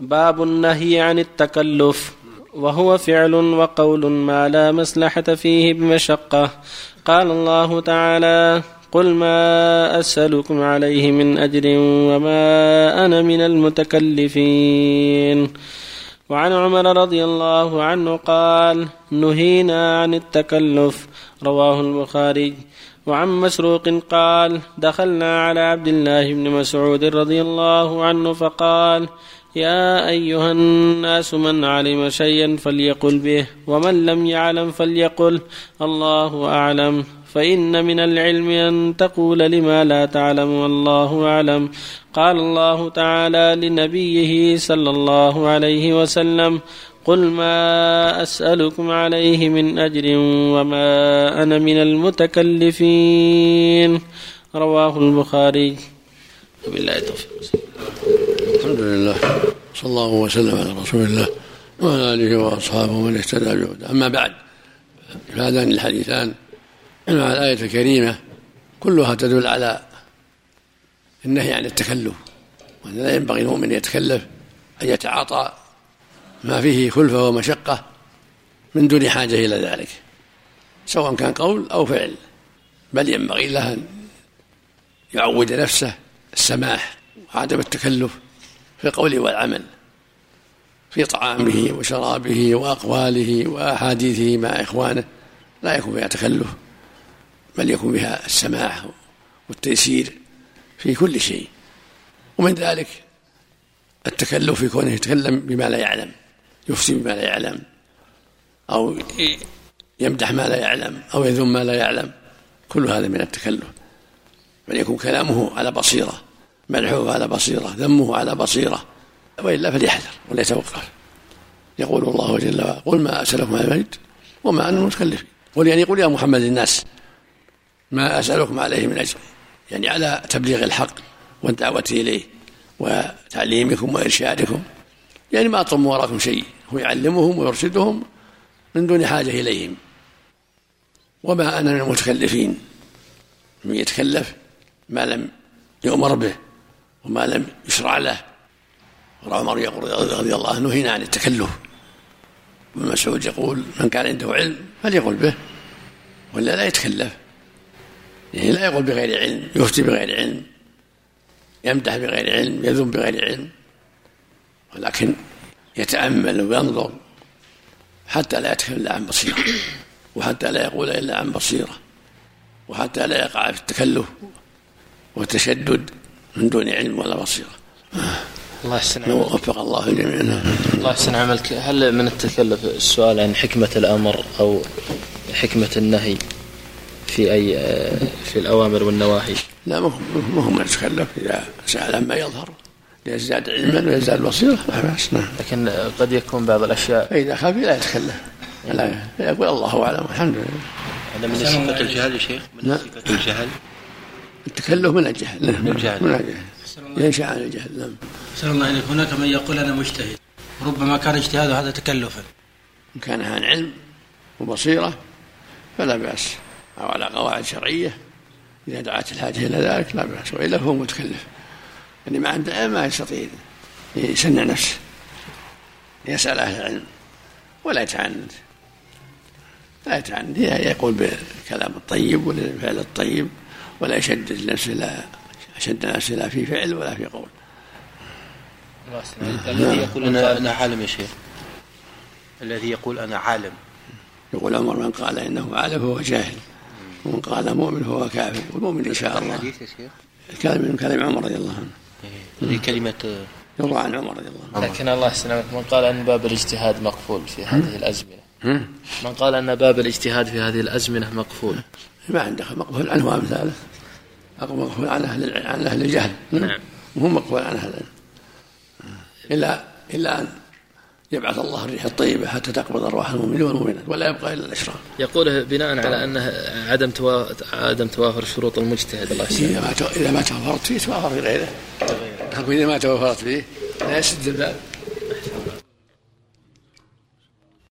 باب النهي عن التكلف. وهو فعل وقول ما لا مصلحة فيه بمشقة. قال الله تعالى قل ما أسألكم عليه من أجر وما أنا من المتكلفين. وعن عمر رضي الله عنه قال نهينا عن التكلف. رواه البخاري. وعن مسروق قال دخلنا على عبد الله بن مسعود رضي الله عنه فقال يا أيها الناس من علم شيئا فليقل به ومن لم يعلم فليقل الله أعلم. فإن من العلم أن تقول لما لا تعلم والله أعلم. قال الله تعالى لنبيه صلى الله عليه وسلم قل ما أسألكم عليه من أجر وما أنا من المتكلفين. رواه البخاري. وبالله التوفيق. الحمد لله صلى الله وسلم على رسول الله وعلى آله وأصحابه ومن اهتدى بهداه أما بعد فهذان الحديثان مع الآية الكريمة كلها تدل على النهي عن التكلف. وان لا ينبغي المؤمن يتكلف أن يتعاطى ما فيه كلفه ومشقة من دون حاجة إلى ذلك سواء كان قول أو فعل. بل ينبغي له أن يعود نفسه السماح وعدم التكلف في القول والعمل في طعامه وشرابه وأقواله وأحاديثه مع إخوانه لا يكون فيها تكلف بل يكون بها السماح والتيسير في كل شيء. ومن ذلك التكلف في كونه يتكلم بما لا يعلم يفتي بما لا يعلم أو يمدح ما لا يعلم أو يذم ما لا يعلم كل هذا من التكلف. بل يكون كلامه على بصيرة. مدحه على بصيرة ذمه على بصيرة وإلا فليحذر وليتوقف يقول الله جل وعلا قل ما أسألكم على المجد وما أنا متكلف قل يعني قل يا محمد الناس ما أسألكم عليه من أجر. يعني على تبليغ الحق والدعوة إليه وتعليمكم وإرشادكم. يعني ما أطلب وراكم شيء هو يعلمهم ويرشدهم من دون حاجة إليهم. وما أنا من المتكلفين من يتكلف ما لم يؤمر به. وما لم يشرع له. عمر يقول رضي الله عنه نهينا عن التكلف. ابن مسعود يقول من كان عنده علم فليقل به ولا لا يتكلف. يعني لا يقول بغير علم يفتي بغير علم يمدح بغير علم يذم بغير علم ولكن يتأمل وينظر حتى لا يتكلم إلا عن بصيرة وحتى لا يقول إلا عن بصيرة وحتى لا يقع في التكلف والتشدد. من دون علم ولا بصيرة. الله يحسن عملك. وفق الله الجميع الله يحسن عملك. هل من التكلف السؤال عن حكمة الأمر أو حكمة النهي في أي في الأوامر والنواهي؟ لا ما هو من يتكلف. إذا سأل عما يظهر ليزداد علما ويزداد بصيرة. لا بأس نعم. لكن قد يكون بعض الأشياء فإذا خفي لا يتكلف. لا يقول الله أعلم. الحمد لله. هذا من صفة الجهل يا شيخ؟ من صفة الجهل؟ التكلف من الجهل من الجهل من الجهل ينشأ عن الجهل نعم. نسأل الله إليك هناك من يقول أنا مجتهد. ربما كان اجتهاده هذا تكلفا. إن كان عن علم وبصيرة فلا بأس. أو على قواعد شرعية إذا دعت الحاجة إلى ذلك لا بأس. وإلا فهو متكلف. يعني ما عنده ما يستطيع يسنع نفسه. يسأل أهل العلم ولا يتعنت لا يتعنت يقول بالكلام الطيب والفعل الطيب. ولا يشدد نفسه لا أشد نفسه لا في فعل ولا في قول. الذي يقول أنا, أنا عالم يا شيخ. الذي يقول أنا عالم. يقول عمر من قال إنه عالم فهو جاهل. ومن قال مؤمن فهو كافر. والمؤمن إن شاء الله. الحديث يا شيخ. الكلام من كلام عمر رضي الله عنه. هذه كلمة يروى عن عمر رضي الله عنه. لكن الله يسلمك. من قال أن باب الاجتهاد مقفول في هذه الأزمنة. من قال أن باب الاجتهاد في هذه الأزمنة مقفول. ما عنده مقفول عنه وأمثاله مقفول عن أهل عن أهل الجهل. نعم. وهو مقفول عن أهل إلا إلا أن يبعث الله الريح الطيبة حتى تقبض أرواح المؤمنين والمؤمنات ولا يبقى إلا الأشرار. يقول بناء على أنه عدم توا... عدم توافر شروط المجتهد. الله إذا ما إذا ما توفرت فيه توافر في غيره. إذا ما توفرت فيه لا يسد الباب.